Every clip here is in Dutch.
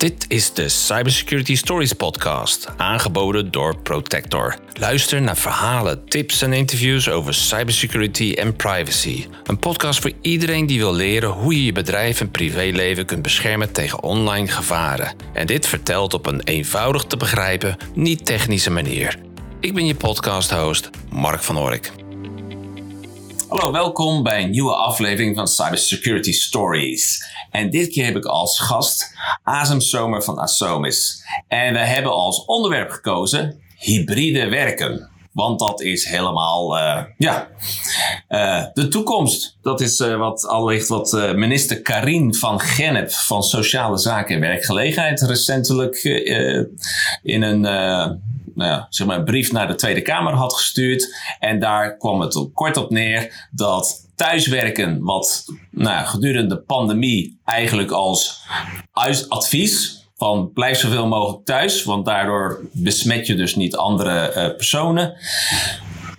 Dit is de Cybersecurity Stories podcast, aangeboden door Protector. Luister naar verhalen, tips en interviews over cybersecurity en privacy. Een podcast voor iedereen die wil leren hoe je je bedrijf en privéleven kunt beschermen tegen online gevaren. En dit vertelt op een eenvoudig te begrijpen, niet technische manier. Ik ben je podcast-host, Mark van Ork. Hallo, welkom bij een nieuwe aflevering van Cybersecurity Stories. En dit keer heb ik als gast Azem Somer van Asomis. En we hebben als onderwerp gekozen hybride werken. Want dat is helemaal, uh, ja, uh, de toekomst. Dat is uh, wat allicht wat minister Karin van Gennep van Sociale Zaken en Werkgelegenheid recentelijk in een nou ja, zeg maar een brief naar de Tweede Kamer had gestuurd. En daar kwam het kort op neer dat thuiswerken, wat nou, gedurende de pandemie eigenlijk als advies van blijf zoveel mogelijk thuis, want daardoor besmet je dus niet andere uh, personen.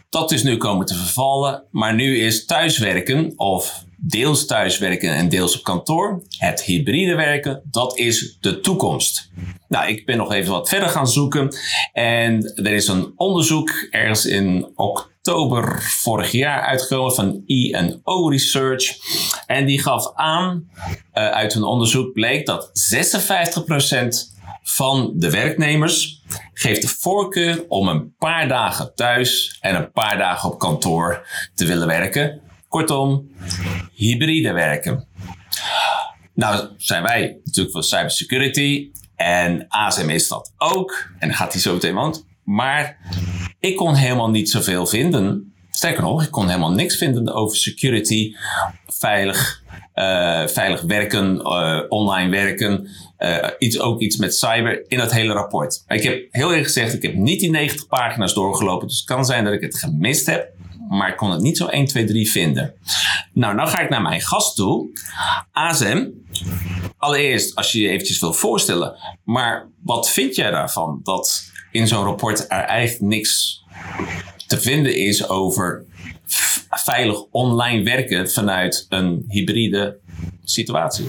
Dat is nu komen te vervallen, maar nu is thuiswerken of deels thuiswerken en deels op kantoor. Het hybride werken, dat is de toekomst. Nou, ik ben nog even wat verder gaan zoeken. En er is een onderzoek ergens in oktober vorig jaar uitgekomen van E&O Research. En die gaf aan, uh, uit hun onderzoek bleek dat 56% van de werknemers geeft de voorkeur om een paar dagen thuis en een paar dagen op kantoor te willen werken. Kortom, hybride werken. Nou zijn wij natuurlijk van cybersecurity en ASM is dat ook. En gaat hij zo meteen, want. Maar ik kon helemaal niet zoveel vinden. Sterker nog, ik kon helemaal niks vinden over security, veilig, uh, veilig werken, uh, online werken. Uh, iets, ook iets met cyber in dat hele rapport. Ik heb heel eerlijk gezegd, ik heb niet die 90 pagina's doorgelopen. Dus het kan zijn dat ik het gemist heb maar ik kon het niet zo 1, 2, 3 vinden. Nou, nou ga ik naar mijn gast toe. Azem, allereerst als je je eventjes wil voorstellen, maar wat vind jij daarvan dat in zo'n rapport er eigenlijk niks te vinden is over veilig online werken vanuit een hybride situatie?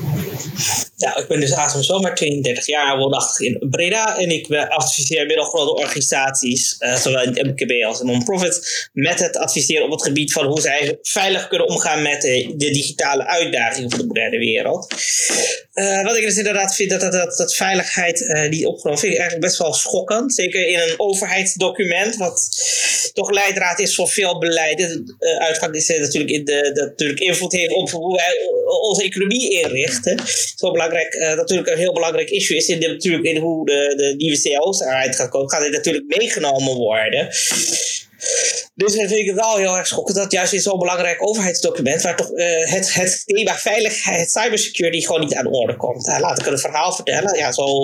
Ja, ik ben dus Azem Zomer, 32 jaar, woonachtig in Breda. En ik adviseer middelgrote organisaties, uh, zowel in het MKB als in non-profit, met het adviseren op het gebied van hoe zij veilig kunnen omgaan met de, de digitale uitdagingen van de moderne wereld. Wat ik dus inderdaad vind, dat, dat, dat, dat veiligheid uh, niet opgenomen vind ik eigenlijk best wel schokkend. Zeker in een overheidsdocument, wat toch leidraad is voor veel beleiden. Uh, uitgang is natuurlijk in de, dat natuurlijk invloed heeft op hoe wij onze economie inrichten. Zo belangrijk, uh, natuurlijk een heel belangrijk issue is in, de, natuurlijk in hoe de, de nieuwe CO's eruit gaan komen. Gaat dit natuurlijk meegenomen worden. Dus vind ik het wel heel erg schokkend dat juist in zo'n belangrijk overheidsdocument, waar toch uh, het, het thema veiligheid, cybersecurity gewoon niet aan de orde komt. Uh, laat ik een verhaal vertellen. Ja, zo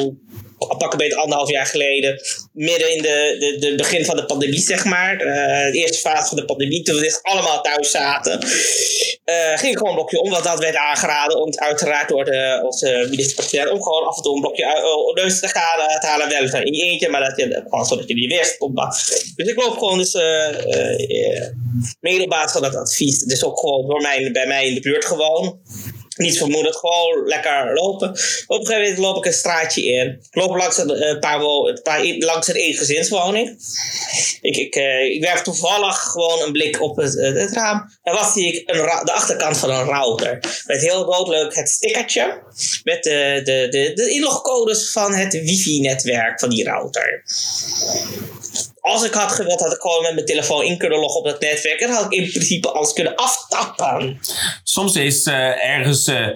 pakken beter anderhalf jaar geleden, midden in de, de, de begin van de pandemie, zeg maar. Uh, de eerste fase van de pandemie, toen we dus allemaal thuis zaten. Uh, ging gewoon een blokje om, want dat werd aangeraden. Om, uiteraard door de, onze minister-president om gewoon af en toe een blokje uh, neus te gaan halen. Wel in je eentje, maar dat je, gewoon zodat je niet wist. Dus ik loop gewoon dus mede op basis van dat advies. Dus ook gewoon door mij, bij mij in de buurt gewoon niet vermoedend, gewoon lekker lopen. Op een gegeven moment loop ik een straatje in. Ik loop langs een, een paar, een paar langs een eengezinswoning. Ik, ik, uh, ik werf toevallig gewoon een blik op het, het raam. En wat zie ik? Een de achterkant van een router. Met heel doodleuk het stickertje. Met de, de, de, de inlogcodes van het wifi-netwerk van die router als ik had gewild, had ik gewoon met mijn telefoon in kunnen loggen op dat netwerk. En had ik in principe alles kunnen aftappen. Soms is uh, ergens uh,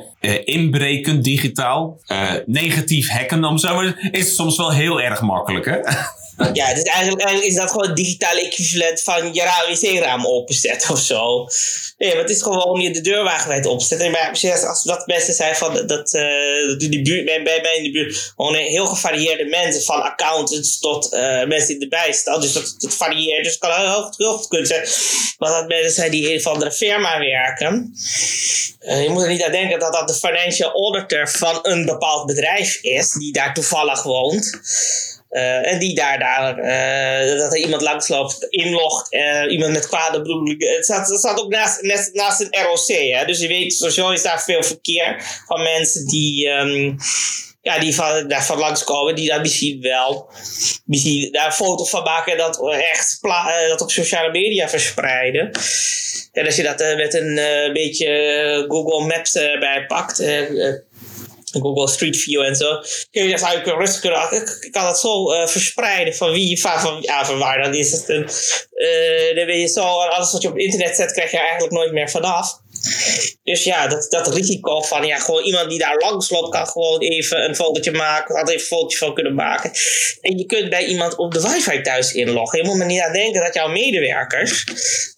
inbreken digitaal, negatief hacken om zo, is soms wel heel erg makkelijk. Hè? Ja, dus eigenlijk, eigenlijk is dat gewoon het digitale equivalent van je wc-raam openzetten of zo. Nee, maar het is gewoon je de deur wagenwijd opzetten. Maar als dat mensen zijn van dat, dat die buurt, bij, bij mij in de buurt, gewoon heel gevarieerde mensen, van accountants tot uh, mensen in de bijstand. Dus dat, dat varieert. Dus het kan heel, goed kunnen zijn. Maar dat mensen zijn die in een andere firma werken. Uh, je moet er niet aan denken dat dat de financial auditor van een bepaald bedrijf is, die daar toevallig woont. Uh, en die daar, daar uh, dat er iemand langsloopt, inlogt, uh, iemand met kwade bedoelingen. Het staat, het staat ook naast, naast, een ROC, hè? dus je weet, sowieso is daar veel verkeer van mensen die, um, ja, die van, langskomen, die daar misschien wel misschien daar een foto van maken en dat echt dat op sociale media verspreiden. En als je dat met een beetje Google Maps erbij pakt, Google Street View en zo. Kun je dat eigenlijk rustig kunnen. Ik kan dat zo uh, verspreiden van wie van, van, ja, van waar dan is het. Een, uh, dan ben je zo, alles wat je op het internet zet, krijg je eigenlijk nooit meer vanaf. Dus ja, dat, dat risico van ja, gewoon iemand die daar langs loopt, kan gewoon even een fotootje maken, had even een fotootje van kunnen maken. En je kunt bij iemand op de wifi thuis inloggen. Je moet er niet aan denken dat jouw medewerkers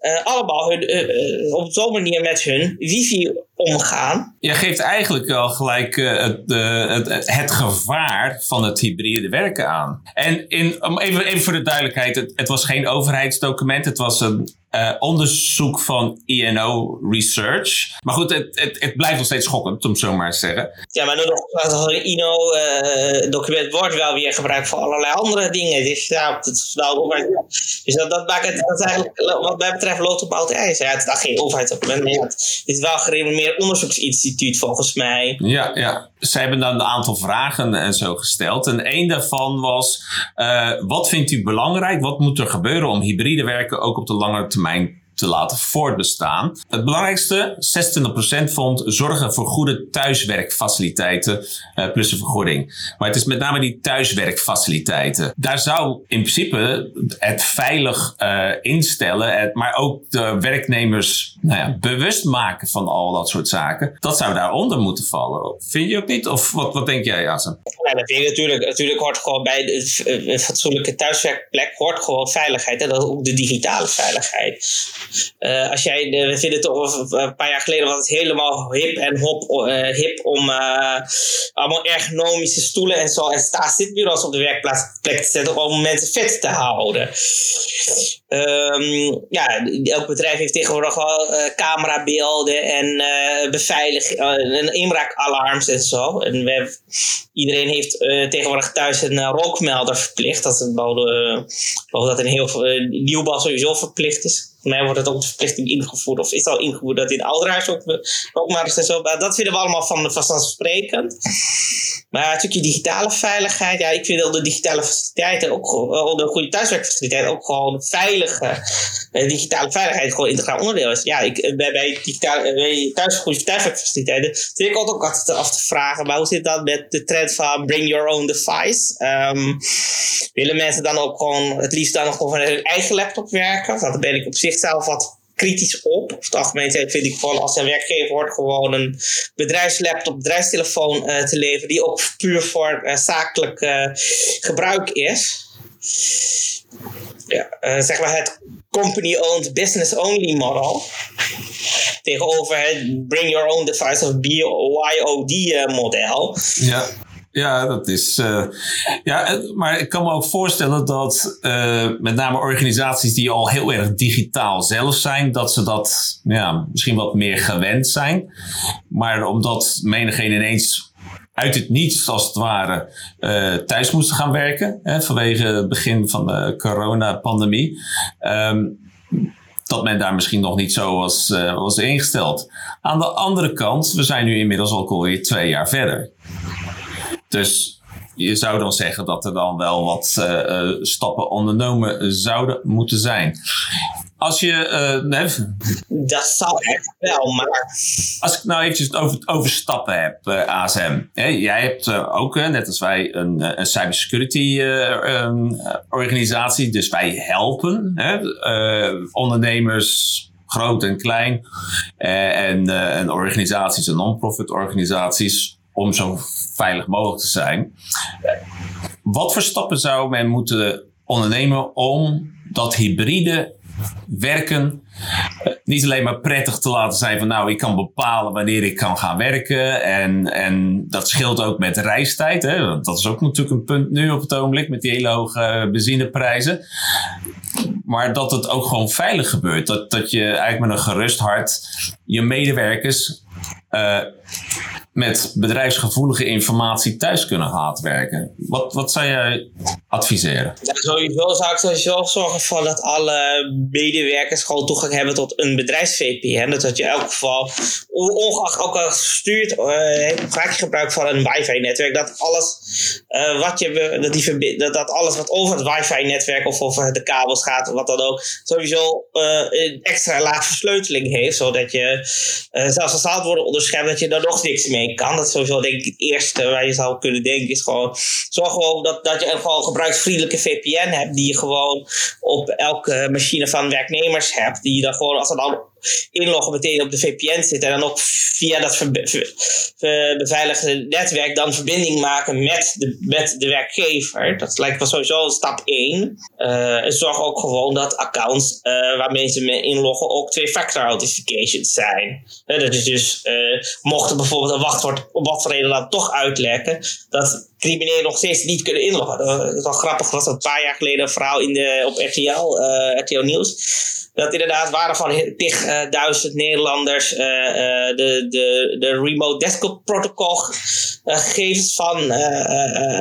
uh, allemaal hun, uh, op zo'n manier met hun wifi omgaan. Je geeft eigenlijk wel gelijk het, het, het, gevaar van het hybride werken aan. En in, even, even voor de duidelijkheid, het, het was geen overheidsdocument, het was een uh, onderzoek van INO Research. Maar goed, het, het, het, blijft nog steeds schokkend, om zo maar te zeggen. Ja, maar nog een INO-document uh, wordt wel weer gebruikt voor allerlei andere dingen. Dus, ja, dat, nou, dus dat, dat maakt het, dat eigenlijk, wat mij betreft, loopt op oud ijs. Ja, het is geen overheidsdocument, maar ja, het is wel een gerenommeerd onderzoeksinstituut volgens mij. Ja, ja. Ze hebben dan een aantal vragen en zo gesteld. En één daarvan was: uh, wat vindt u belangrijk? Wat moet er gebeuren om hybride werken ook op de lange termijn? Termijn te laten voortbestaan. Het belangrijkste, 26% vond zorgen voor goede thuiswerkfaciliteiten uh, plus een vergoeding. Maar het is met name die thuiswerkfaciliteiten. Daar zou in principe het veilig uh, instellen, het, maar ook de werknemers nou ja, bewust maken van al dat soort zaken. Dat zou daaronder moeten vallen. Vind je ook niet? Of wat, wat denk jij, Asen? Ja, dat vind ik natuurlijk. Natuurlijk hoort gewoon bij de fatsoenlijke thuiswerkplek hoort gewoon veiligheid. En ook de digitale veiligheid. Uh, als jij, we vinden toch een paar jaar geleden was het helemaal hip en hop, hip om allemaal ergonomische stoelen en zo en sta-zitbureaus op de werkplaats plek te zetten om mensen fit te houden. Um, ja, elk bedrijf heeft tegenwoordig wel camerabeelden en beveiliging en inbraakalarms en zo. En we iedereen heeft tegenwoordig thuis een rookmelder verplicht. Dat is een dat in heel veel nieuwbouw sowieso verplicht is. Voor mij wordt het ook de verplichting ingevoerd, of is al ingevoerd dat in ouderhuis ook, ook maar zo. Dat vinden we allemaal van vanzelfsprekend. Maar stukje digitale veiligheid, ja, ik vind dat de digitale faciliteiten ook gewoon, de goede thuiswerkfaciliteiten ook gewoon veilige eh, digitale veiligheid gewoon integraal onderdeel is. Ja, ik, eh, bij, bij, digitale, eh, thuis, goede thuiswerkfaciliteiten zit ik ook altijd af te vragen, maar hoe zit dat met de trend van bring your own device? Um, willen mensen dan ook gewoon het liefst dan gewoon van hun eigen laptop werken? Dat ben ik op zich zelf wat kritisch op. Over het algemeen vind ik gewoon als een werkgever hoort gewoon een bedrijfslaptop, bedrijfstelefoon uh, te leveren die ook puur voor uh, zakelijk uh, gebruik is. Ja, zeg maar het company-owned business-only model. Tegenover het bring your own device of BYOD model. Ja. Ja, dat is. Uh, ja, maar ik kan me ook voorstellen dat uh, met name organisaties die al heel erg digitaal zelf zijn, dat ze dat ja, misschien wat meer gewend zijn. Maar omdat menigeen ineens uit het niets, als het ware, thuis moesten gaan werken, hè, vanwege het begin van de coronapandemie. Um, dat men daar misschien nog niet zo was, was ingesteld. Aan de andere kant, we zijn nu inmiddels al alweer twee jaar verder. Dus je zou dan zeggen dat er dan wel wat uh, stappen ondernomen zouden moeten zijn. Als je. Uh, nee, dat zou echt wel, maar. Als ik nou eventjes over, over stappen heb, uh, ASM. Hè, jij hebt ook, net als wij, een, een cybersecurity um, organisatie. Dus wij helpen hè, ondernemers groot en klein. en, en organisaties en non-profit organisaties om zo veilig mogelijk te zijn. Wat voor stappen zou men moeten ondernemen om dat hybride werken eh, niet alleen maar prettig te laten zijn van nou, ik kan bepalen wanneer ik kan gaan werken. En, en dat scheelt ook met reistijd. Hè? Dat is ook natuurlijk een punt nu op het ogenblik met die hele hoge benzineprijzen. Maar dat het ook gewoon veilig gebeurt. Dat, dat je eigenlijk met een gerust hart je medewerkers uh, met bedrijfsgevoelige informatie thuis kunnen laten werken. Wat, wat zou jij adviseren? Ja, sowieso zou ik sowieso zorgen voor dat alle medewerkers gewoon toegang hebben tot een bedrijfs-VPN. Dat je in elk geval, ongeacht ook al gestuurd, uh, maak je gebruik van een wifi-netwerk. Dat alles uh, wat je, dat, die, dat, dat alles wat over het wifi-netwerk of over de kabels gaat, wat dan ook, sowieso uh, een extra laag versleuteling heeft. Zodat je, zelfs als het worden onderschept, dat je daar nog niks mee kan. Dat is sowieso denk ik het eerste waar je zou kunnen denken, is gewoon zorg gewoon dat, dat je een gewoon gebruiksvriendelijke VPN hebt, die je gewoon op elke machine van werknemers hebt, die je dan gewoon, als er dan inloggen meteen op de VPN zit en dan ook via dat beveiligde netwerk dan verbinding maken met de, met de werkgever. Dat lijkt me sowieso stap 1. Uh, zorg ook gewoon dat accounts uh, waar mensen mee inloggen ook twee-factor authentications zijn. Dat is dus, mocht er bijvoorbeeld een wachtwoord op wat voor reden dan toch uitlekken, dat criminelen nog steeds niet kunnen inloggen. Dat is wel grappig, was een paar jaar geleden een vrouw in de, op RTL, RTL Nieuws dat inderdaad waren van tig uh, duizend Nederlanders uh, de, de, de remote desktop protocol gegevens van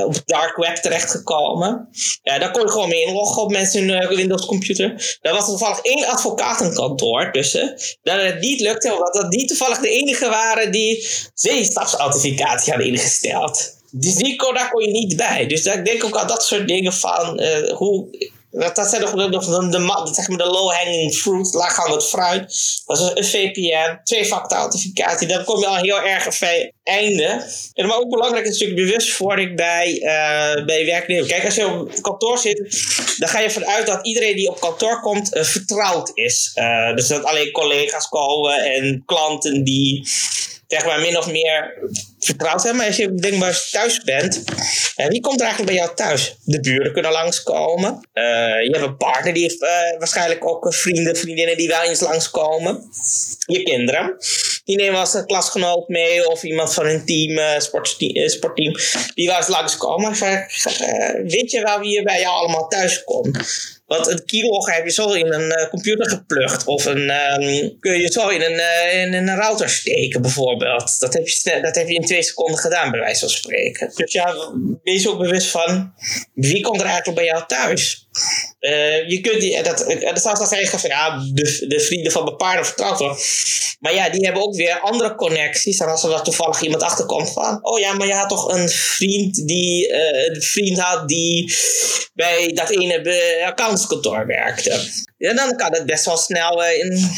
op het dark web terechtgekomen. Ja, daar kon je gewoon mee inloggen op mensen hun Windows computer. Daar was toevallig één advocatenkantoor tussen. Dat het niet lukte, omdat dat die toevallig de enige waren die zeestapsauthenticatie hadden ingesteld. Die kon, daar kon je niet bij. Dus ik denk ook aan dat soort dingen van hoe dat, dat zijn nog de, de, zeg maar de low-hanging fruit, laaghangend fruit. Dat is een VPN, twee-factor authenticatie. Dan kom je al heel erg op einde. En maar ook belangrijk is natuurlijk bewustwording bij, uh, bij werknemers. Kijk, als je op kantoor zit, dan ga je vanuit dat iedereen die op kantoor komt uh, vertrouwd is. Dus dat alleen collega's komen en klanten die zeg maar min of meer vertrouwd hebben. Maar als je denk maar thuis bent, uh, wie komt er eigenlijk bij jou thuis? De buren kunnen langskomen. Uh, je hebt een partner die uh, waarschijnlijk ook vrienden, vriendinnen die wel eens langskomen. Je kinderen. Die nemen als een klasgenoot mee of iemand van hun team, sportteam, sportteam, die wel eens langskomen. weet je wel wie er bij jou allemaal thuis komt? Want een keylogger heb je zo in een uh, computer geplukt. Of een, um, kun je zo in een, uh, in een router steken bijvoorbeeld. Dat heb, je, dat heb je in twee seconden gedaan bij wijze van spreken. Dus ja, wees ook bewust van wie komt er eigenlijk bij jou thuis. Uh, je kunt die, dat, dat zeggen van ja, de, de vrienden van vertrouwd worden. Maar ja, die hebben ook weer andere connecties. En als er toevallig iemand achterkomt van, oh ja, maar je had toch een vriend die uh, een vriend had die bij dat ene accountskantoor werkte. Ja, dan kan het best wel snel uh, in.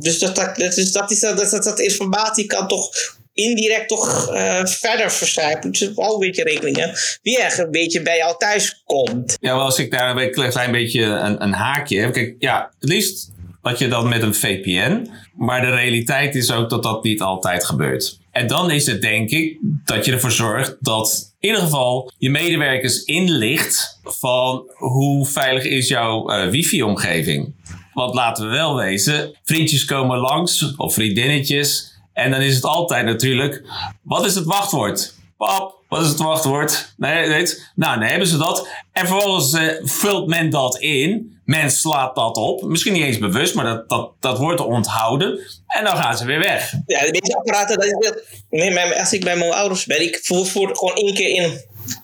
Dus dat, dat, dus dat, is, dat, dat, dat informatie kan toch indirect toch uh, verder verstrijken. Dus al een beetje. Wie echt een beetje bij jou thuis komt. Ja, wel als ik daar een klein beetje een, een haakje heb. Kijk, ja, het liefst dat je dat met een VPN. Maar de realiteit is ook dat dat niet altijd gebeurt. En dan is het denk ik dat je ervoor zorgt dat in ieder geval je medewerkers inlicht van hoe veilig is jouw uh, wifi-omgeving. Want laten we wel wezen, vriendjes komen langs of vriendinnetjes. En dan is het altijd natuurlijk, wat is het wachtwoord? Pap, wat is het wachtwoord? Nee, weet, nou, dan hebben ze dat. En vervolgens uh, vult men dat in. Men slaat dat op. Misschien niet eens bewust, maar dat, dat, dat wordt onthouden. En dan gaan ze weer weg. Ja, deze apparaten, dat als ik bij mijn ouders ben, ik voer, voer gewoon één keer in.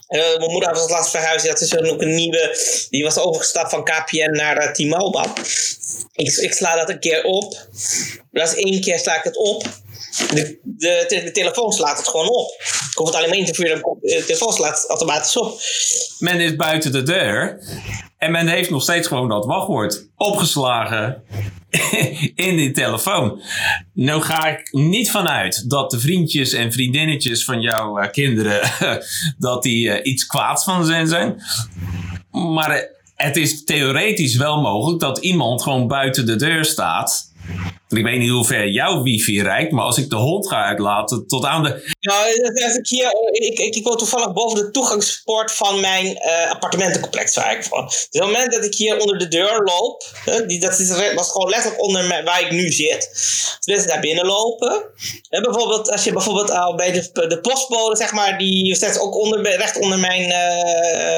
Uh, mijn moeder was het laatst verhuisd. Dat is ook een nieuwe. Die was overgestapt van KPN naar uh, T-Mobile. Ik, ik sla dat een keer op. Dat is één keer sla ik het op. De, de, telefoon slaat het gewoon op. Ik hoef het alleen maar in te vuren. De telefoon slaat het automatisch op. Men is buiten de deur. En men heeft nog steeds gewoon dat wachtwoord opgeslagen in die telefoon. Nou ga ik niet vanuit dat de vriendjes en vriendinnetjes van jouw uh, kinderen dat die uh, iets kwaads van zijn zijn. Maar het is theoretisch wel mogelijk dat iemand gewoon buiten de deur staat ik weet niet hoe ver jouw wifi reikt, maar als ik de hond ga uitlaten tot aan de. Nou, ik, hier, ik, ik, ik woon toevallig boven de toegangspoort van mijn uh, appartementencomplex waar ik van. Dus op het moment dat ik hier onder de deur loop, die, dat is, was gewoon letterlijk onder waar ik nu zit. Dus daar binnen lopen. bijvoorbeeld, als je bijvoorbeeld al bij de, de postbode, zeg maar, die zet ook onder, recht onder mijn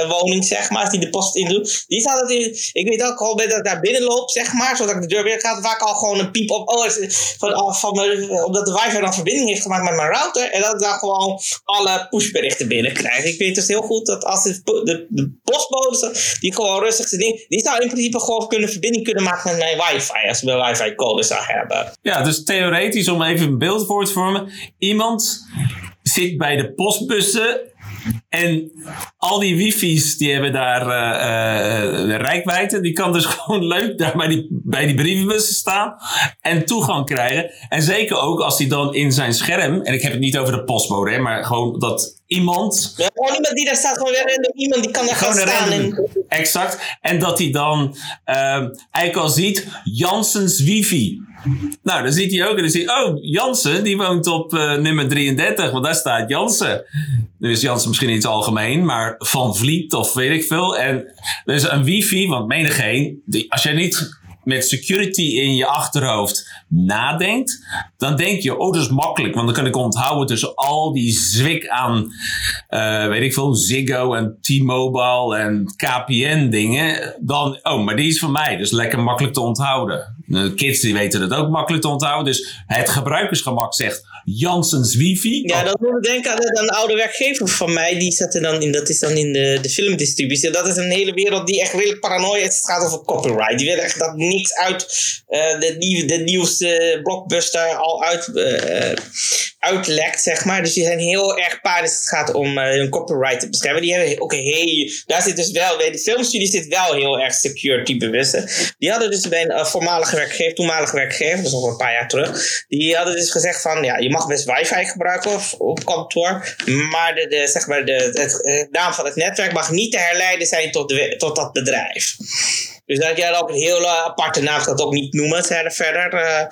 woning, zeg maar, als die de post in doet. Die staat dat in, ik weet ook al dat ik daar binnen loop, zeg maar, zodat ik de deur weer gaat, vaak al gewoon een piep op oh, van, van, omdat de wifi dan verbinding heeft gemaakt met mijn router. En dat ik dan gewoon alle pushberichten binnenkrijg. Ik weet dus heel goed dat als de, de, de postbodes, die gewoon rustig zijn die zou in principe gewoon kunnen verbinding kunnen maken met mijn wifi. Als ik mijn wifi code zou hebben. Ja, dus theoretisch om even een beeld voor te vormen. Iemand zit bij de postbussen en al die wifi's die hebben daar uh, uh, rijkwijde. Die kan dus gewoon leuk daar bij die, bij die brievenbussen staan en toegang krijgen. En zeker ook als hij dan in zijn scherm, en ik heb het niet over de postbode, hè, maar gewoon dat iemand. Ja, gewoon iemand die daar staat, gewoon weer random iemand die kan daar gewoon staan. En... Exact. En dat hij dan uh, eigenlijk al ziet Jansens wifi. Nou, dan ziet hij ook en dan ziet oh, Jansen, die woont op nummer 33, want daar staat Jansen. Nu is Jansen misschien iets algemeen, maar Van Vliet of weet ik veel. En is een wifi, want menigeen, die, als jij niet met security in je achterhoofd nadenkt, dan denk je, oh, dat is makkelijk, want dan kan ik onthouden tussen al die zwik aan, uh, weet ik veel, Ziggo en T-Mobile en KPN dingen. Dan, oh, maar die is van mij, dus lekker makkelijk te onthouden. De kids die weten het ook makkelijk te onthouden, dus het gebruikersgemak zegt, Jansens wifi. Ja, dat moet ik denken aan een oude werkgever van mij. Die er dan in, dat is dan in de, de filmdistributie. Dat is een hele wereld die echt redelijk paranoia is. Het gaat over copyright. Die willen echt dat niks uit uh, de, de nieuwste blockbuster al uit, uh, uitlekt, zeg maar. Dus die zijn heel erg panisch als het gaat om uh, hun copyright te beschermen. Die hebben ook heel, daar zit dus wel, de filmstudie zit wel heel erg security bewust. Die hadden dus bij een voormalige werkgever, toenmalige werkgever, dat is nog een paar jaar terug. Die hadden dus gezegd van, ja, je mag best wifi gebruiken of, op kantoor. Maar de, zeg maar de, het, naam van het netwerk mag niet te herleiden zijn tot, de, tot dat bedrijf. Dus dat jij ook een hele aparte naam dat ook niet noemen verder. Uh,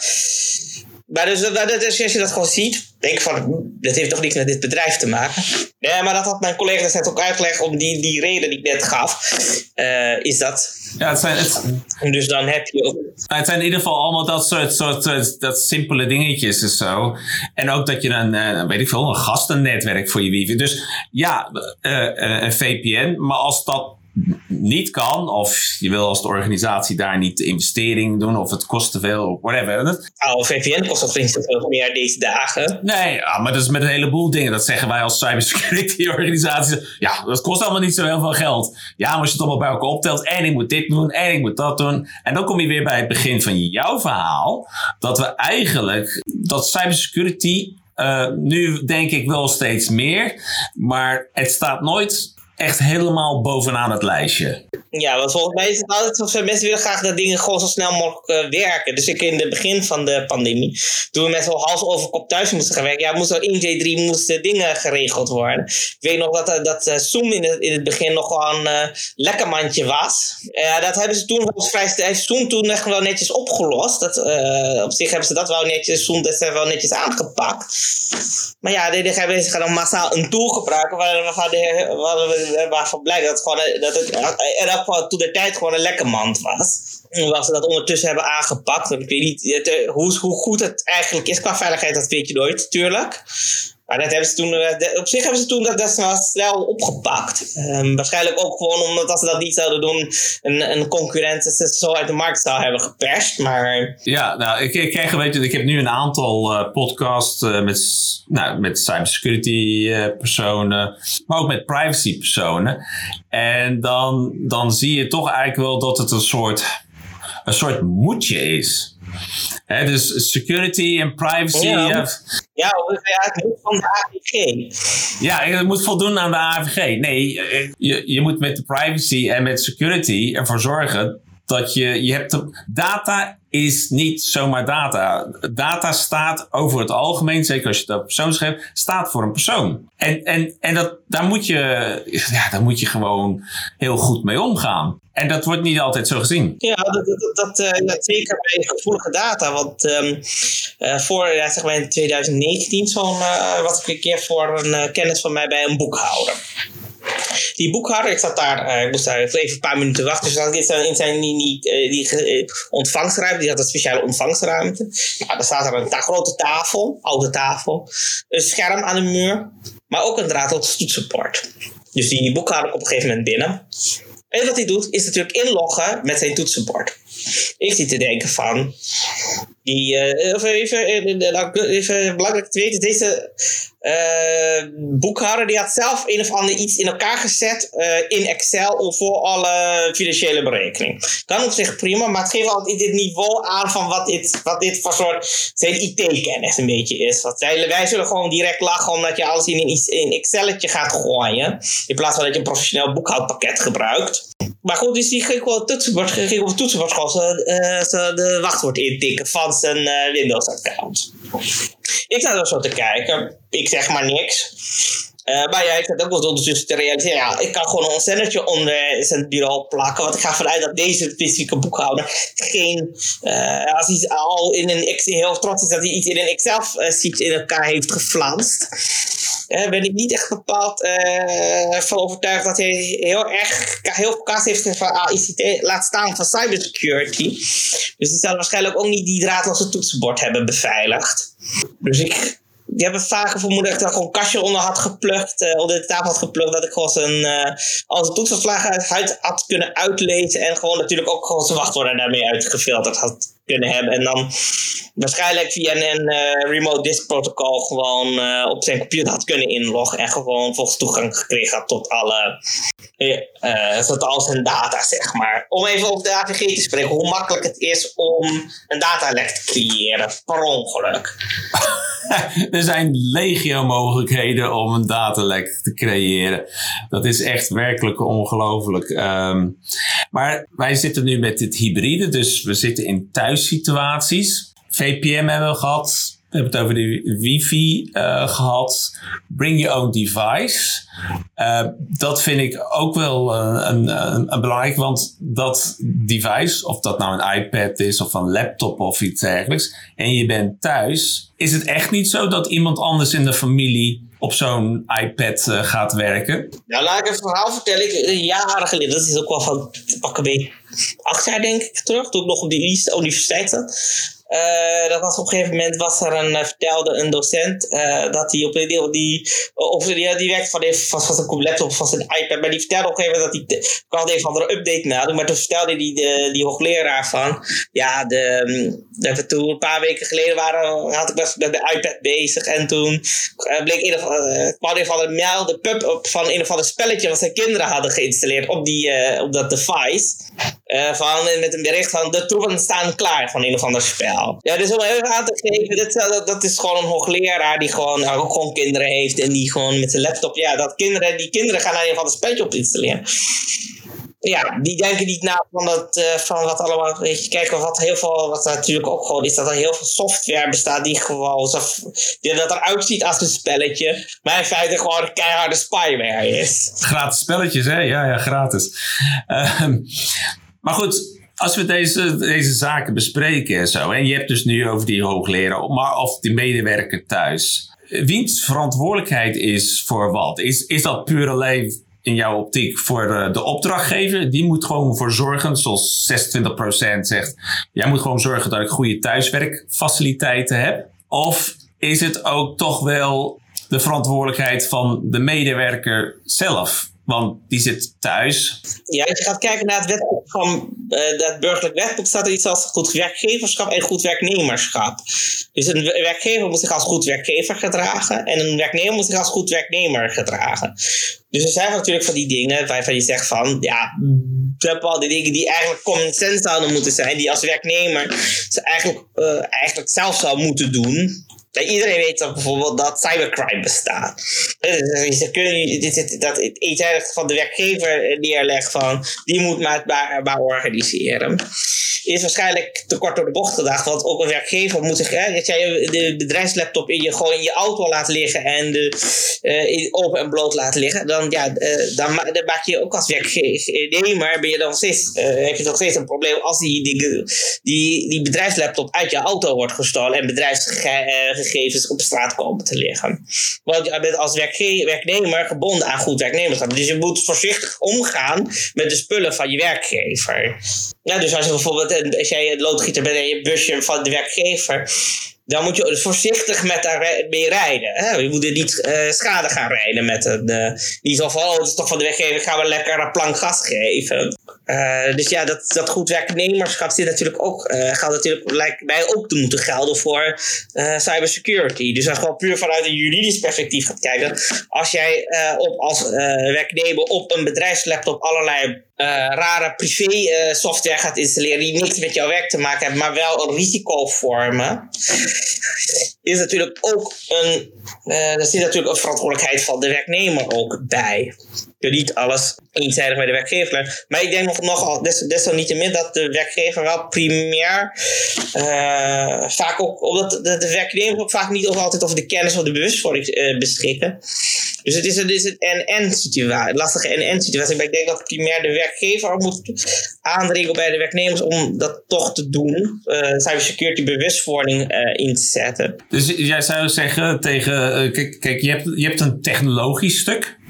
maar dus, dat, dat, als je dat gewoon ziet, denk van, dat heeft toch niks met dit bedrijf te maken. Nee, maar dat had mijn collega net ook uitgelegd om die, die reden die ik net gaf. Uh, is dat. Ja, het zijn. Het, dus dan heb je ook. Het zijn in ieder geval allemaal dat soort, soort dat simpele dingetjes en zo. En ook dat je een, uh, weet ik veel, een gastennetwerk voor je wifi. Dus ja, uh, een VPN. Maar als dat niet kan, of je wil als de organisatie daar niet de investering doen, of het kost te veel, of whatever. Oh, VPN kost toch niet zoveel meer deze dagen? Nee, ja, maar dat is met een heleboel dingen. Dat zeggen wij als cybersecurity organisatie. Ja, dat kost allemaal niet zo heel veel geld. Ja, maar als je het allemaal bij elkaar optelt, en ik moet dit doen, en ik moet dat doen. En dan kom je weer bij het begin van jouw verhaal, dat we eigenlijk, dat cybersecurity uh, nu denk ik wel steeds meer, maar het staat nooit echt helemaal bovenaan het lijstje. Ja, want volgens mij is het altijd zo, mensen willen graag dat dingen gewoon zo snel mogelijk uh, werken. Dus ik in het begin van de pandemie, toen we met zo'n hals over kop thuis moesten gaan werken, ja, moest er in J3 moesten dingen geregeld worden. Ik weet nog dat, uh, dat uh, Zoom in het, in het begin nog wel een lekkermandje was. dat hebben ze toen vrij Zoom toen echt wel netjes opgelost. Dat, op zich hebben ze dat wel netjes, Zoom dat wel netjes aangepakt. Maar ja, ze gaan dan massaal een tool gebruiken waar, waar, waar, waarvan blijkt dat, gewoon, dat het er ook toen de tijd gewoon een lekker mand was. Hoewel ze dat ondertussen hebben aangepakt. ik weet niet eh, hoe, hoe goed het eigenlijk is qua veiligheid, dat weet je nooit, natuurlijk. Maar dat hebben ze toen, eh, op zich hebben ze toen dat, dat snel opgepakt. Um, waarschijnlijk ook gewoon omdat als ze dat niet zouden doen, een, een concurrent ze zo uit de markt zou hebben geperst. Maar... Ja, nou, ik, ik, krijg, weet ik heb nu een aantal uh, podcasts uh, met, nou, met cybersecurity personen, maar ook met privacy personen. En dan, dan zie je toch eigenlijk wel dat het een soort, een soort moedje is dus security en privacy. Ja, ja, ja het moet van de AVG. Ja, het moet voldoen aan de AVG. Nee, je, je moet met de privacy en met security ervoor zorgen dat je, je hebt data is niet zomaar data. Data staat over het algemeen, zeker als je dat persoon schrijft, staat voor een persoon. En, en, en dat, daar, moet je, ja, daar moet je gewoon heel goed mee omgaan. En dat wordt niet altijd zo gezien. Ja, dat, dat, uh, zeker bij gevoelige data. Want um, uh, voor, ja, zeg maar in 2019, zo'n, uh, was ik een keer voor een kennis van mij bij een boekhouder. Die boekhouder, ik zat daar, uh, ik moest daar even een paar minuten wachten. Dus zat in zijn die, die, die ontvangstruimte, die had een speciale ontvangstruimte. Nou, daar staat er een grote tafel, oude tafel, een scherm aan de muur, maar ook een draadloos toetsenbord. Dus die boekhouder op een gegeven moment binnen. En wat hij doet, is natuurlijk inloggen met zijn toetsenbord. Ik zit te denken van, die, uh, even, even, even belangrijk te weten, deze boekhouder die had zelf een of ander iets in elkaar gezet in Excel voor alle financiële berekening. Kan op zich prima, maar het geeft altijd dit niveau aan van wat dit, wat dit voor soort zijn IT-kennis een beetje is. Wij zullen gewoon direct lachen omdat je alles in een in Excelletje gaat gooien. In plaats van dat je een professioneel boekhoudpakket gebruikt. Maar goed, dus die ging wel toetsenbord, ging op het toetsenbord gewoon uh, de wachtwoord intikken van zijn uh, Windows-account. Ik sta er zo te kijken. Ik zeg maar niks. Uh, maar ja, ik zat ook wel ondertussen te realiseren. Ja, ik kan gewoon een zendertje onder zijn bureau plakken. Want ik ga vanuit dat deze specifieke boekhouder geen. Uh, als hij al in een Excel heel trots is dat hij iets in een Excel-sheet in elkaar heeft geflanst. Uh, ben ik niet echt bepaald van overtuigd dat hij heel erg heel veel heeft van ICT, laat staan van cybersecurity. Dus die zal waarschijnlijk ook niet die draadloze toetsenbord hebben beveiligd. Dus ik die hebben vaker vermoeden dat ik er gewoon een kastje onder had geplukt, uh, onder de tafel had geplukt, dat ik gewoon zijn, uh, al zijn toetsenvlagen uit had kunnen uitlezen en gewoon natuurlijk ook gewoon zijn wachtwoorden daarmee uitgefilterd had kunnen hebben. En dan waarschijnlijk via een uh, remote disk protocol gewoon uh, op zijn computer had kunnen inloggen en gewoon volgens toegang gekregen had tot alle uh, tot al zijn data, zeg maar. Om even over de AVG te spreken, hoe makkelijk het is om een datalek te creëren, per ongeluk. er zijn legio mogelijkheden om een datalek te creëren. Dat is echt werkelijk ongelooflijk. Um, maar wij zitten nu met dit hybride, dus we zitten in thuissituaties. VPN hebben we gehad. We hebben het over de wifi uh, gehad. Bring your own device. Uh, dat vind ik ook wel uh, een, een, een, belangrijk, want dat device, of dat nou een iPad is of een laptop of iets dergelijks, en je bent thuis, is het echt niet zo dat iemand anders in de familie op zo'n iPad gaat werken? Nou, laat ik een verhaal vertellen. Ik, jaren geleden, dat is ook wel van pakken beetje acht jaar denk ik terug, toen ik nog op de universiteit zat. Uh, dat was op een gegeven moment was er een, uh, vertelde een docent uh, dat hij op een deel die, of die, die werkte van, van, van zijn laptop of van zijn iPad, maar die vertelde op een gegeven moment dat hij kwam een van de update nadoen, maar toen vertelde die, die hoogleraar van, ja, de, dat we toen een paar weken geleden waren, had ik was met de iPad bezig en toen bleek een of, kwam een mail, de pub van een of ander spelletje wat zijn kinderen hadden geïnstalleerd op, die, op dat device. Van, met een bericht van de troepen staan klaar van een of ander spel. Ja, dus om even aan te geven, dat, dat, dat is gewoon een hoogleraar die gewoon, ook gewoon kinderen heeft en die gewoon met zijn laptop, ja, dat kinderen, die kinderen gaan een van de spelletje op installeren. Ja, die denken niet na van, dat, uh, van wat allemaal. Weet je, kijken wat heel veel, wat natuurlijk ook gewoon is, dat er heel veel software bestaat die gewoon zo, die dat eruit ziet als een spelletje, maar in feite gewoon een keiharde spyware is. Gratis spelletjes, hè? Ja, ja, gratis. Uh, maar goed, als we deze, deze zaken bespreken en zo, en je hebt dus nu over die hoogleraar, maar of die medewerker thuis. Wiens verantwoordelijkheid is voor wat? Is, is dat puur alleen in jouw optiek voor de, de opdrachtgever? Die moet gewoon voor zorgen, zoals 26% zegt. Jij moet gewoon zorgen dat ik goede thuiswerkfaciliteiten heb. Of is het ook toch wel de verantwoordelijkheid van de medewerker zelf? Want die zit thuis. Ja, als je gaat kijken naar het wetboek van uh, dat burgerlijk wetboek, staat er iets als goed werkgeverschap en goed werknemerschap. Dus een werkgever moet zich als goed werkgever gedragen en een werknemer moet zich als goed werknemer gedragen. Dus er zijn natuurlijk van die dingen waarvan je zegt van, ja, bepaalde dingen die eigenlijk common sense zouden moeten zijn, die als werknemer eigenlijk, uh, eigenlijk zelf zou moeten doen. Iedereen weet dat bijvoorbeeld dat cybercrime bestaat. Dus ze kunnen dat van de werkgever neerlegt van die moet maar maar organiseren. Is waarschijnlijk te kort door de bocht gedacht, want ook een werkgever moet zich, hè, jij de bedrijfslaptop in je, gewoon in je auto laat liggen en de uh, open en bloot laat liggen, dan, ja, uh, dan, dan, maak je ook als werknemer, ben je dan steeds, uh, heb je nog steeds een probleem als die, die, die, die bedrijfslaptop uit je auto wordt gestolen en bedrijfsgegevens gegevens op straat komen te liggen. Want je bent als werknemer gebonden aan goed werknemerschap. Dus je moet voorzichtig omgaan met de spullen van je werkgever. Ja, dus als je bijvoorbeeld als jij een loodgieter bent en je busje van de werkgever dan moet je voorzichtig met daarmee rijden. Hè? Je moet er niet uh, schade gaan rijden met de, de niet zo van, oh, het is toch van de weggever, gaan we lekker een plank gas geven. Uh, dus ja, dat, dat goed werknemerschap zit natuurlijk ook, gaat natuurlijk lijkt mij ook te moeten gelden voor cybersecurity. Dus als je gewoon puur vanuit een juridisch perspectief gaat kijken, als jij op, als werknemer op een bedrijfslaptop allerlei rare privé uh, software gaat installeren die niks met jouw werk te maken hebben, maar wel een risico vormen, is natuurlijk ook een, uh, er zit natuurlijk een verantwoordelijkheid van de werknemer ook bij. Je niet alles eenzijdig bij de werkgever. Maar ik denk nog, nogal des, desalniettemin dat de werkgever wel primair vaak ook, omdat de, de werknemers ook vaak niet altijd over de kennis of de bewustwording beschikken. Dus het is een, is een en-en situatie, lastige en-en situatie. Maar ik denk dat primair de werkgever moet aandringen bij de werknemers om dat toch te doen. Uh, cybersecurity bewustwording uh, in te zetten. Dus jij zou zeggen tegen, uh, kijk, kijk je, hebt, je hebt een technologisch stuk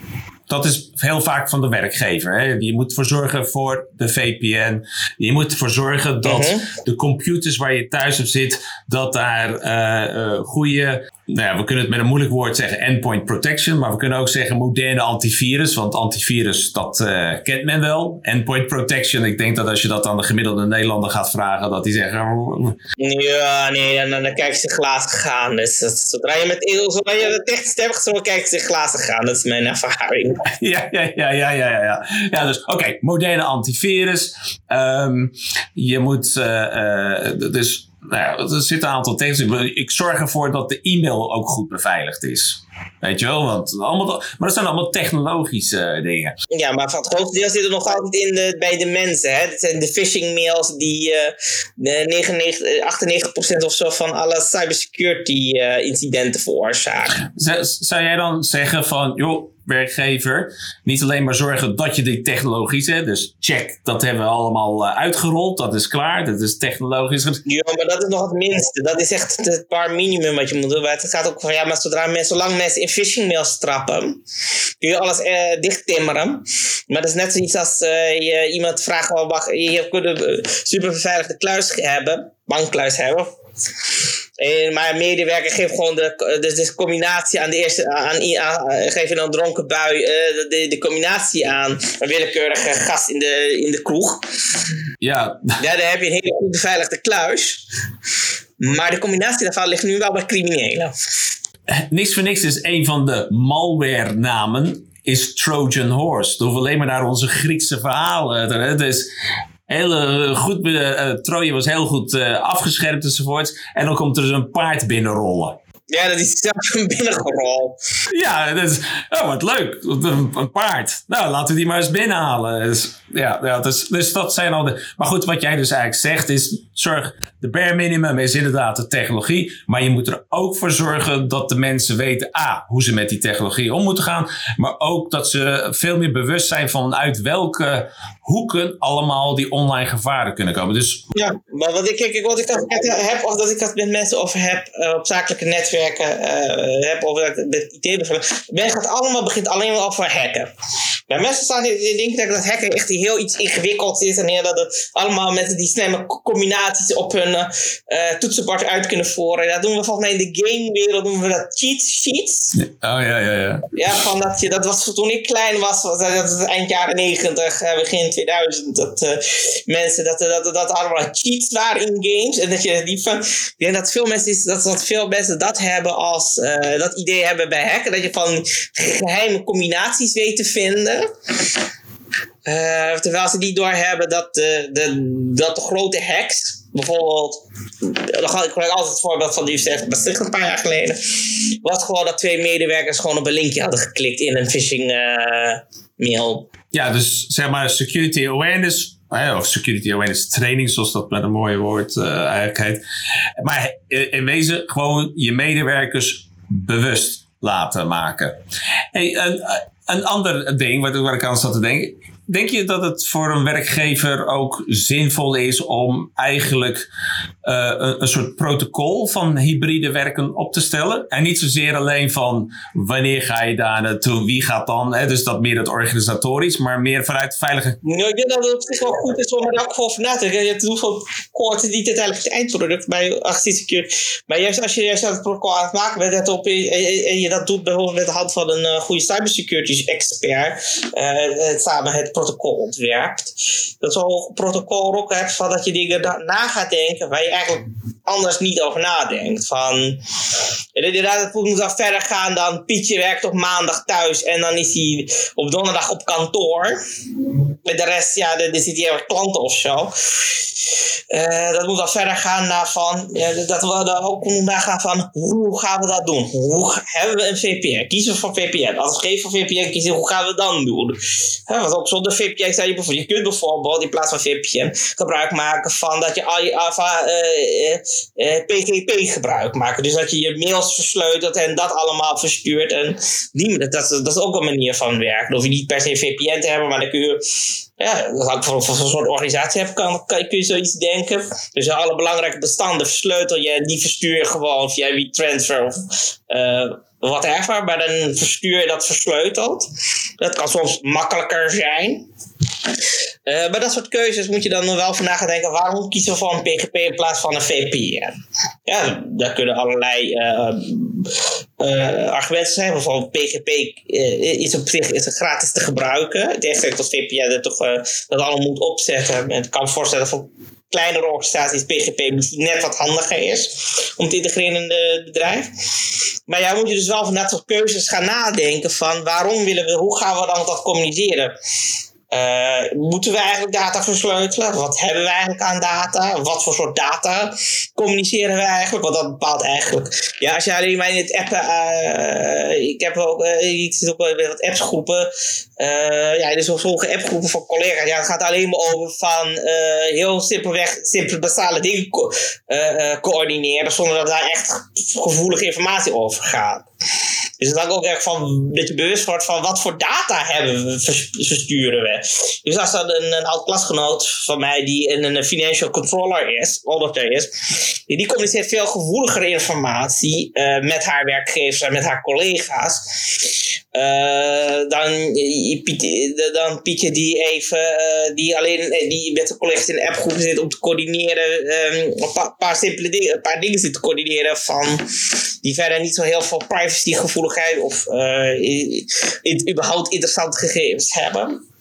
dat is heel vaak van de werkgever. Hè? Je moet ervoor zorgen voor de VPN. Je moet ervoor zorgen dat mhm. de computers waar je thuis op zit, dat daar uh, goede nou ja, we kunnen het met een moeilijk woord zeggen endpoint protection, maar we kunnen ook zeggen moderne antivirus, want antivirus dat uh, kent men wel. Endpoint protection, ik denk dat als je dat aan de gemiddelde Nederlander gaat vragen, dat die zeggen... Ja, nee, dan, dan kijken ze glazen gaan. Dus dat, zodra je met zodra je de technisch hebt kijken ze glazen gaan. Dat is mijn ervaring. ja, ja, ja, ja, ja, ja. Ja, dus oké, moderne antivirus. Um, je moet uh, uh, dus nou ja, er zitten een aantal tekens Ik zorg ervoor dat de e-mail ook goed beveiligd is. Weet je wel? Want allemaal, maar dat zijn allemaal technologische eh, dingen. Ja, maar van het grootste deel zit er nog altijd in de, bij de mensen. Hè? Dat zijn de phishing mails die uh, 99, 98% of zo van alle cybersecurity uh, incidenten veroorzaken. zou jij dan zeggen van, joh, werkgever. Niet alleen maar zorgen dat je die technologie zet. Dus check, dat hebben we allemaal uh, uitgerold. Dat is klaar. Dat is technologisch. Ja, maar dat is nog het minste. Dat is echt het paar minimum wat je moet doen. het gaat ook van, ja, maar zodra mensen, zolang mensen in phishing mails trappen, kun je alles uh, dichttimmeren. Maar dat is net zoiets als uh, je iemand vraagt, wel, wacht, je kunt een super beveiligde kluis hebben, bankkluis hebben en, maar medewerker geeft gewoon de, dus de combinatie aan de eerste, aan, aan, geef je een dronken bui uh, de, de combinatie aan. Een willekeurige gast in de, in de kroeg. Ja. Ja, dan heb je een hele goed beveiligde kluis. Maar de combinatie daarvan ligt nu wel bij criminelen. Niks voor niks is een van de malware namen is Trojan Horse. We hoeven alleen maar naar onze Griekse verhalen. Dus hele goed, uh, Troje was heel goed uh, afgeschermd enzovoort. En dan komt er dus een paard binnenrollen. Ja, dat is zelf binnengerold. Ja, dat is, oh wat leuk. Een, paard. Nou, laten we die maar eens binnenhalen. Dus, ja, ja dus, dus dat zijn al de... Maar goed, wat jij dus eigenlijk zegt is... Zorg, de bare minimum is inderdaad de technologie. Maar je moet er ook voor zorgen dat de mensen weten... A, hoe ze met die technologie om moeten gaan. Maar ook dat ze veel meer bewust zijn van uit welke hoeken allemaal die online gevaren kunnen komen. Dus, ja, maar wat ik, kijk, wat ik heb, of dat ik dat met mensen over heb uh, op zakelijke netwerken uh, heb, of dat met ideeën Men gaat allemaal, begint alleen maar over hacken. Bij mensen staan die denken dat hacken echt heel iets ingewikkeld is en dat het allemaal met die snelle combinaties op hun uh, toetsenbord uit kunnen voeren. Dat doen we volgens mij in de gamewereld, doen we dat cheat sheets. Oh ja, ja, ja. Ja, van dat, je, dat was toen ik klein was, was dat eind jaren negentig, begin 2000, dat uh, mensen, dat, dat, dat allemaal cheats waren in games. En dat je die van, ik denk dat veel mensen, dat, dat veel mensen dat hebben als, uh, dat idee hebben bij hacken, dat je van geheime combinaties weet te vinden. Uh, terwijl ze niet doorhebben dat de, de, dat de grote hacks, bijvoorbeeld, dan ga ik altijd het voorbeeld van de Universiteit Maastricht een paar jaar geleden, was gewoon dat twee medewerkers gewoon op een linkje hadden geklikt in een phishing uh, mail. Ja, dus zeg maar security awareness of security awareness training, zoals dat met een mooie woord uh, eigenlijk heet. Maar in wezen gewoon je medewerkers bewust laten maken. Een, een ander ding waar, waar ik aan zat te denken. Denk je dat het voor een werkgever ook zinvol is om eigenlijk uh, een, soort protocol van hybride werken op te stellen? En niet zozeer alleen van wanneer ga je daar naartoe, wie gaat dan, hè, dus dat meer het organisatorisch, maar meer vanuit veilige. Ik denk dat het wel goed is om er ook over na te denken. Je hebt hoeveel koorten niet uiteindelijk het eindproduct bij. Maar juist als je juist het protocol aan het maken bent het op, en je dat doet bijvoorbeeld met de hand van een uh, goede cybersecurity expert, uh, samen het protocol ontwerpt. Dat zo'n protocol ook van dat je dingen na gaat denken waar je eigenlijk anders niet over nadenkt. Van, inderdaad, het moet dan verder gaan dan Pietje werkt op maandag thuis en dan is hij op donderdag op kantoor. Met de rest, ja, er zit hier klanten of zo. Uh, dat moet dan verder gaan naar van, ja, dat we dan ook moeten gaan van hoe gaan we dat doen? Hoe hebben we een VPN? Kiezen we voor VPN? Als we geen voor VPN kiezen, hoe gaan we dan doen? Want ook zonder VPN zei je bijvoorbeeld, je kunt bijvoorbeeld in plaats van VPN gebruik maken van dat je al je uh, uh, PGP gebruik maken. Dus dat je je mails versleutelt en dat allemaal verstuurt. En dat, dat, is ook een manier van werken. Dan hoef je niet per se VPN te hebben, maar dan kun je ja, dat voor, voor, soort organisatie hebt, kan, kan, kun je zoiets denken. Dus alle belangrijke bestanden versleutel je die verstuur je gewoon via WeTransfer of uh, whatever. Maar dan verstuur je dat versleuteld. Dat kan soms makkelijker zijn. Uh, maar dat soort keuzes moet je dan wel vandaag gaan denken. Waarom kiezen we voor een PGP in plaats van een VPN? Ja, daar kunnen allerlei uh, uh, argumenten zijn. Bijvoorbeeld PGP is op zich is gratis te gebruiken. Tegenstelling tot VPN dat toch dat allemaal moet opzetten. En ik kan me voorstellen voor kleinere organisaties PGP net wat handiger is om te integreren in het bedrijf. Maar ja, moet je dus wel van dat soort keuzes gaan nadenken van waarom willen we, hoe gaan we dan dat communiceren? Uh, moeten we eigenlijk data versleutelen? Wat hebben we eigenlijk aan data? Wat voor soort data communiceren we eigenlijk? Want dat bepaalt eigenlijk. Ja, als je alleen maar in het appen. Uh, ik heb ook. Uh, ik zit ook bij wat appsgroepen. ja, er zijn sommige appgroepen van collega's. Ja, het gaat alleen maar over van heel simpelweg, simpele basale dingen co coördineren. Zonder dat daar echt gevoelige informatie over gaat. Dus het hangt ook echt van dat je bewust wordt van wat voor data hebben we, versturen we. Dus als dat een, een oud klasgenoot van mij die een, een financial controller is, auditor is, die, die communiceert veel gevoeligere informatie uh, met haar werkgevers en met haar collega's. Uh, dan, Pietje die even, uh, die alleen die met de collega's in de appgroep zit om te coördineren, um, een paar, simpele dingen, een paar dingen zit te coördineren van die verder niet zo heel veel privacygevoeligheid of überhaupt interessante gegevens hebben.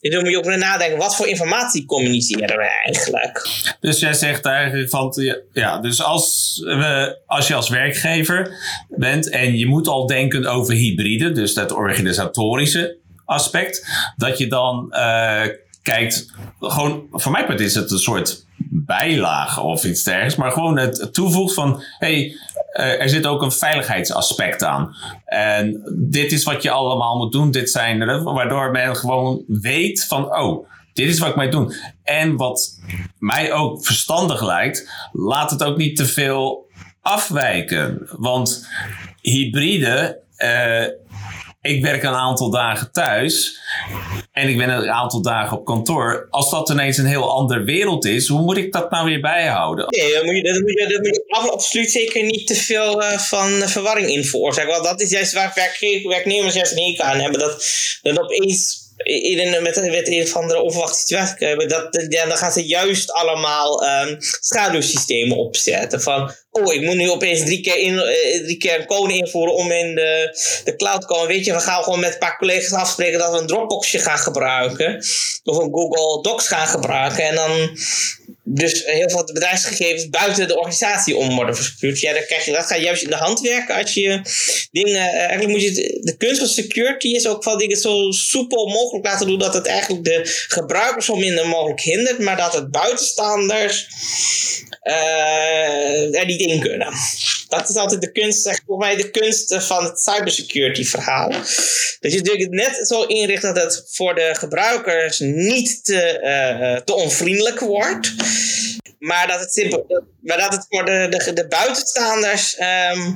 Dus dan moet je ook nadenken, wat voor informatie communiceren we eigenlijk? Dus jij zegt eigenlijk van, ja, dus als, we, als je als werkgever bent en je moet al denken over hybride, dus dat organisatorische aspect, dat je dan uh, kijkt, gewoon, voor mij is het een soort bijlage of iets dergelijks, maar gewoon het toevoegt van, hey, er zit ook een veiligheidsaspect aan. En dit is wat je allemaal moet doen. Dit zijn er, waardoor men gewoon weet van, oh, dit is wat ik moet doen. En wat mij ook verstandig lijkt, laat het ook niet te veel afwijken. Want hybride, uh, ik werk een aantal dagen thuis en ik ben een aantal dagen op kantoor. Als dat ineens een heel andere wereld is, hoe moet ik dat nou weer bijhouden? Nee, dan moet je, dan moet je, dan moet je absoluut zeker niet te veel uh, van verwarring in veroorzaken. Want dat is juist waar werknemers juist een aan hebben. Dat, dat opeens met, een of andere onverwachte situatie dat, ja, dan gaan ze juist allemaal um, schaduwsystemen opzetten. Van, oh, ik moet nu opeens drie keer, in, uh, drie keer een code invoeren om in de, de cloud te komen. Weet je, we gaan gewoon met een paar collega's afspreken dat we een Dropboxje gaan gebruiken. Of een Google Docs gaan gebruiken. En dan dus heel veel bedrijfsgegevens buiten de organisatie om worden verstuurd. Ja, dan krijg je, dat gaat juist in de hand werken als je dingen. Uh, eigenlijk moet je. De kunst van security is ook van dingen zo soepel mogelijk laten doen dat het eigenlijk de gebruikers zo minder mogelijk hindert, maar dat het buitenstaanders uh, er niet in kunnen. Dat is altijd de kunst, zeg voor mij, de kunst van het cybersecurity verhaal. Dat je natuurlijk net zo inricht dat het voor de gebruikers niet te, uh, te onvriendelijk wordt. Maar dat het, simpel, dat het voor de, de, de buitenstaanders ehm,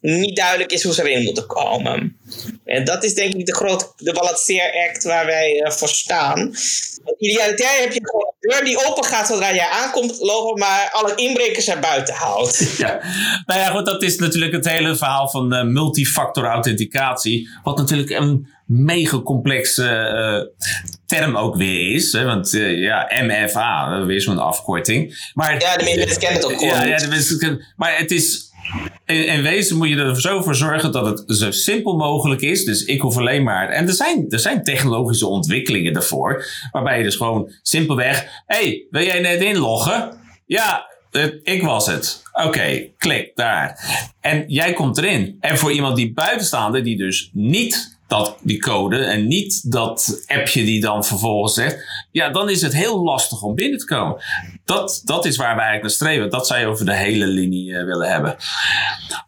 niet duidelijk is hoe ze erin moeten komen. En dat is denk ik de grote de balanceeract waar wij voor staan. Idealitair heb je gewoon deur die open gaat zodra jij aankomt lopen, maar alle inbrekers er buiten houdt. Ja, nou ja, goed, dat is natuurlijk het hele verhaal van uh, multifactor authenticatie. Wat natuurlijk een mega complexe uh, term ook weer is. Hè? Want uh, ja, MFA, weer zo'n afkorting. Maar, ja, de mensen kennen het ook ja, ja, de mensen Maar het is in, wezen moet je er zo voor zorgen dat het zo simpel mogelijk is. Dus ik hoef alleen maar. En er zijn, er zijn technologische ontwikkelingen daarvoor. Waarbij je dus gewoon simpelweg. hey, wil jij net inloggen? Ja, ik was het. Oké, klik daar. En jij komt erin. En voor iemand die buitenstaande, die dus niet dat, die code en niet dat appje die dan vervolgens zegt, ja, dan is het heel lastig om binnen te komen. Dat, dat is waar wij eigenlijk naar streven. Dat zou je over de hele linie uh, willen hebben.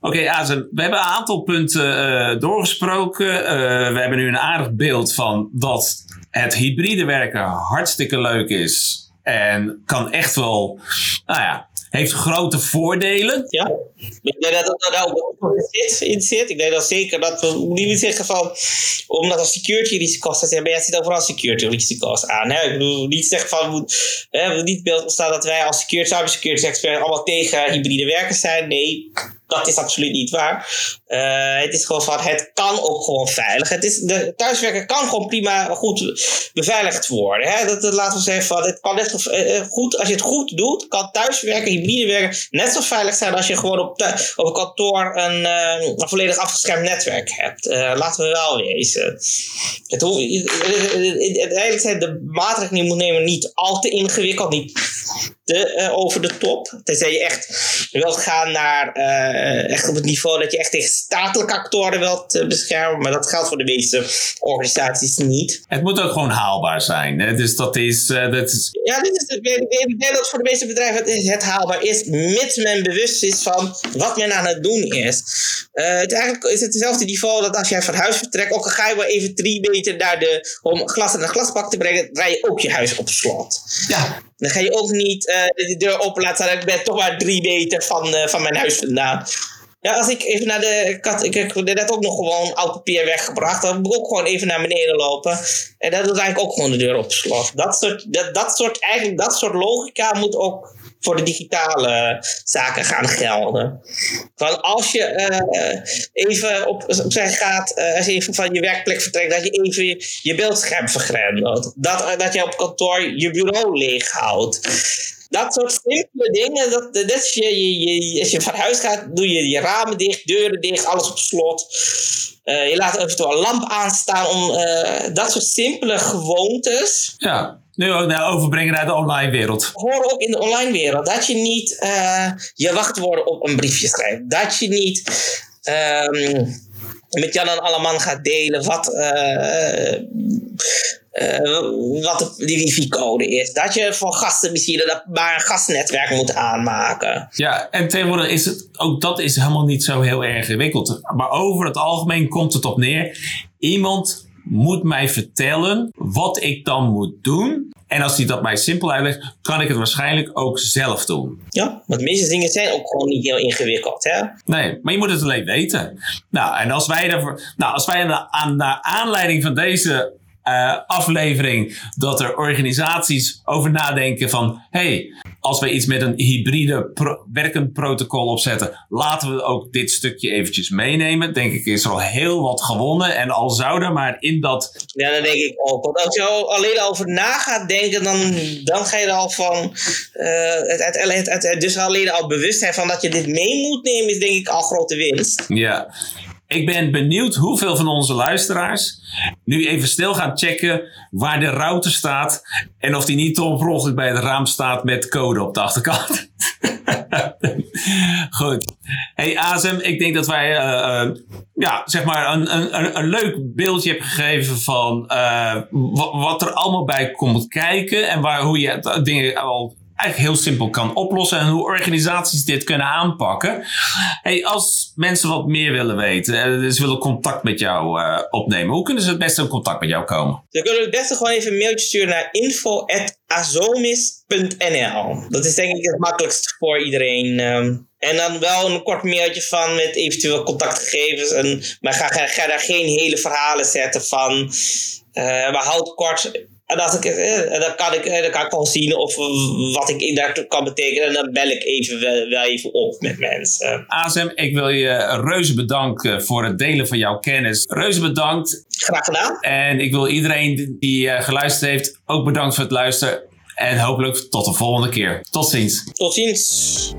Oké, we hebben een aantal punten uh, doorgesproken. Uh, we hebben nu een aardig beeld van dat het hybride werken hartstikke leuk is. En kan echt wel, nou ja, heeft grote voordelen. Ja, ik denk dat het daar ook in zit. Ik denk dat zeker dat we niet zeggen van, omdat er security risico's zijn, maar jij ziet overal security risico's aan. Ik bedoel, niet zeggen van, hè, niet beeld ontstaan dat wij als security, cybersecurity experts allemaal tegen hybride werkers zijn. Nee, dat is absoluut niet waar. Uh, het is gewoon van, het kan ook gewoon veilig. Het is, de thuiswerken kan gewoon prima goed beveiligd worden. Hè? Dat, laten we zeggen van, het kan net uh, goed, als je het goed doet, kan thuiswerken, hybride werken net zo veilig zijn als je gewoon op, op een kantoor een, uh, een volledig afgeschermd netwerk hebt. laten we wel wezen. Het, eigenlijk zijn de maatregelen die je moet nemen niet al te ingewikkeld, niet te over de top. Tenzij je echt wilt gaan naar uh, echt op het niveau dat je echt tegen statelijke actoren wilt uh, beschermen. Maar dat geldt voor de meeste organisaties niet. Het moet ook gewoon haalbaar zijn. Hè? Dus dat is, dat is. Ja, dit is, ik denk dat voor de meeste bedrijven het, het haalbaar is, mits men bewust is van wat men aan het doen is. het eigenlijk is het hetzelfde niveau dat als jij van huis vertrekt, ook al ga je wel even drie meter naar de, om glas in een glasbak te brengen, draai je ook je huis op slot. Ja. Dan ga je ook niet uh, de deur open laten staan. Ik ben toch maar drie meter van, uh, van mijn huis vandaan. Ja, als ik even naar de. Ik, had, ik heb net ook nog gewoon oud papier weggebracht. Dan moet ik ook gewoon even naar beneden lopen. En dat doet eigenlijk ook gewoon de deur op slot. Dat soort, dat, dat soort, eigenlijk, dat soort logica moet ook voor de digitale zaken gaan gelden. Want als je uh, even op, op zijn gaat, als je even van je werkplek vertrekt, dat je even je beeldscherm vergrendelt. Dat, dat je op kantoor je bureau leeg houdt. Dat soort simpele dingen, dat, dat is je, je, je, als je van huis gaat, doe je je ramen dicht, deuren dicht, alles op slot. Uh, je laat eventueel een lamp aanstaan om dat soort simpele gewoontes. Ja nu ook naar overbrengen naar de online wereld. Horen ook in de online wereld dat je niet uh, je wachtwoorden op een briefje schrijft. Dat je niet um, met Jan en Alleman gaat delen wat, uh, uh, wat de wifi-code is. Dat je voor gasten misschien dat maar een gastnetwerk moet aanmaken. Ja, en tegenwoordig is het ook dat is helemaal niet zo heel erg ingewikkeld. Maar over het algemeen komt het op neer. Iemand moet mij vertellen wat ik dan moet doen. En als hij dat mij simpel uitlegt, kan ik het waarschijnlijk ook zelf doen. Ja, want de meeste dingen zijn ook gewoon niet heel ingewikkeld. Hè? Nee, maar je moet het alleen weten. Nou, en als wij, daarvoor, nou, als wij aan, naar aanleiding van deze uh, aflevering dat er organisaties over nadenken van hey, als we iets met een hybride pro werkend protocol opzetten, laten we ook dit stukje eventjes meenemen. Denk ik is er al heel wat gewonnen. En al zou er maar in dat. Ja, dat denk ik ook. Want als je alleen over na gaat denken, dan, dan ga je er al van. Uh, het, het, het, dus alleen al bewustzijn van dat je dit mee moet nemen, is denk ik al grote winst. Ja. Ik ben benieuwd hoeveel van onze luisteraars nu even stil gaan checken waar de router staat en of die niet ongelooflijk bij het raam staat met code op de achterkant. Goed. Hey Azem, ik denk dat wij uh, uh, ja, zeg maar een, een, een leuk beeldje hebben gegeven van uh, wat er allemaal bij komt kijken en waar, hoe je dingen al eigenlijk heel simpel kan oplossen en hoe organisaties dit kunnen aanpakken. Hey, als mensen wat meer willen weten, en ze willen contact met jou uh, opnemen, hoe kunnen ze het beste in contact met jou komen? Ze kunnen het beste gewoon even een mailtje sturen naar info.azomis.nl. Dat is denk ik het makkelijkst voor iedereen. Um, en dan wel een kort mailtje van met eventueel contactgegevens. En, maar ga daar geen hele verhalen zetten van. Uh, maar houd kort en als ik, eh, dan, kan ik, eh, dan kan ik wel zien of wat ik daartoe kan betekenen. En dan bel ik even wel, even op met mensen. Azem, ik wil je reuze bedanken voor het delen van jouw kennis. Reuze bedankt. Graag gedaan. En ik wil iedereen die geluisterd heeft ook bedankt voor het luisteren. En hopelijk tot de volgende keer. Tot ziens. Tot ziens.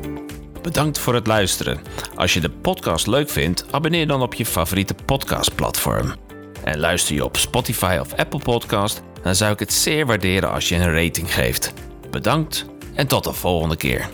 Bedankt voor het luisteren. Als je de podcast leuk vindt, abonneer dan op je favoriete podcastplatform. En luister je op Spotify of Apple Podcast dan zou ik het zeer waarderen als je een rating geeft. Bedankt en tot de volgende keer.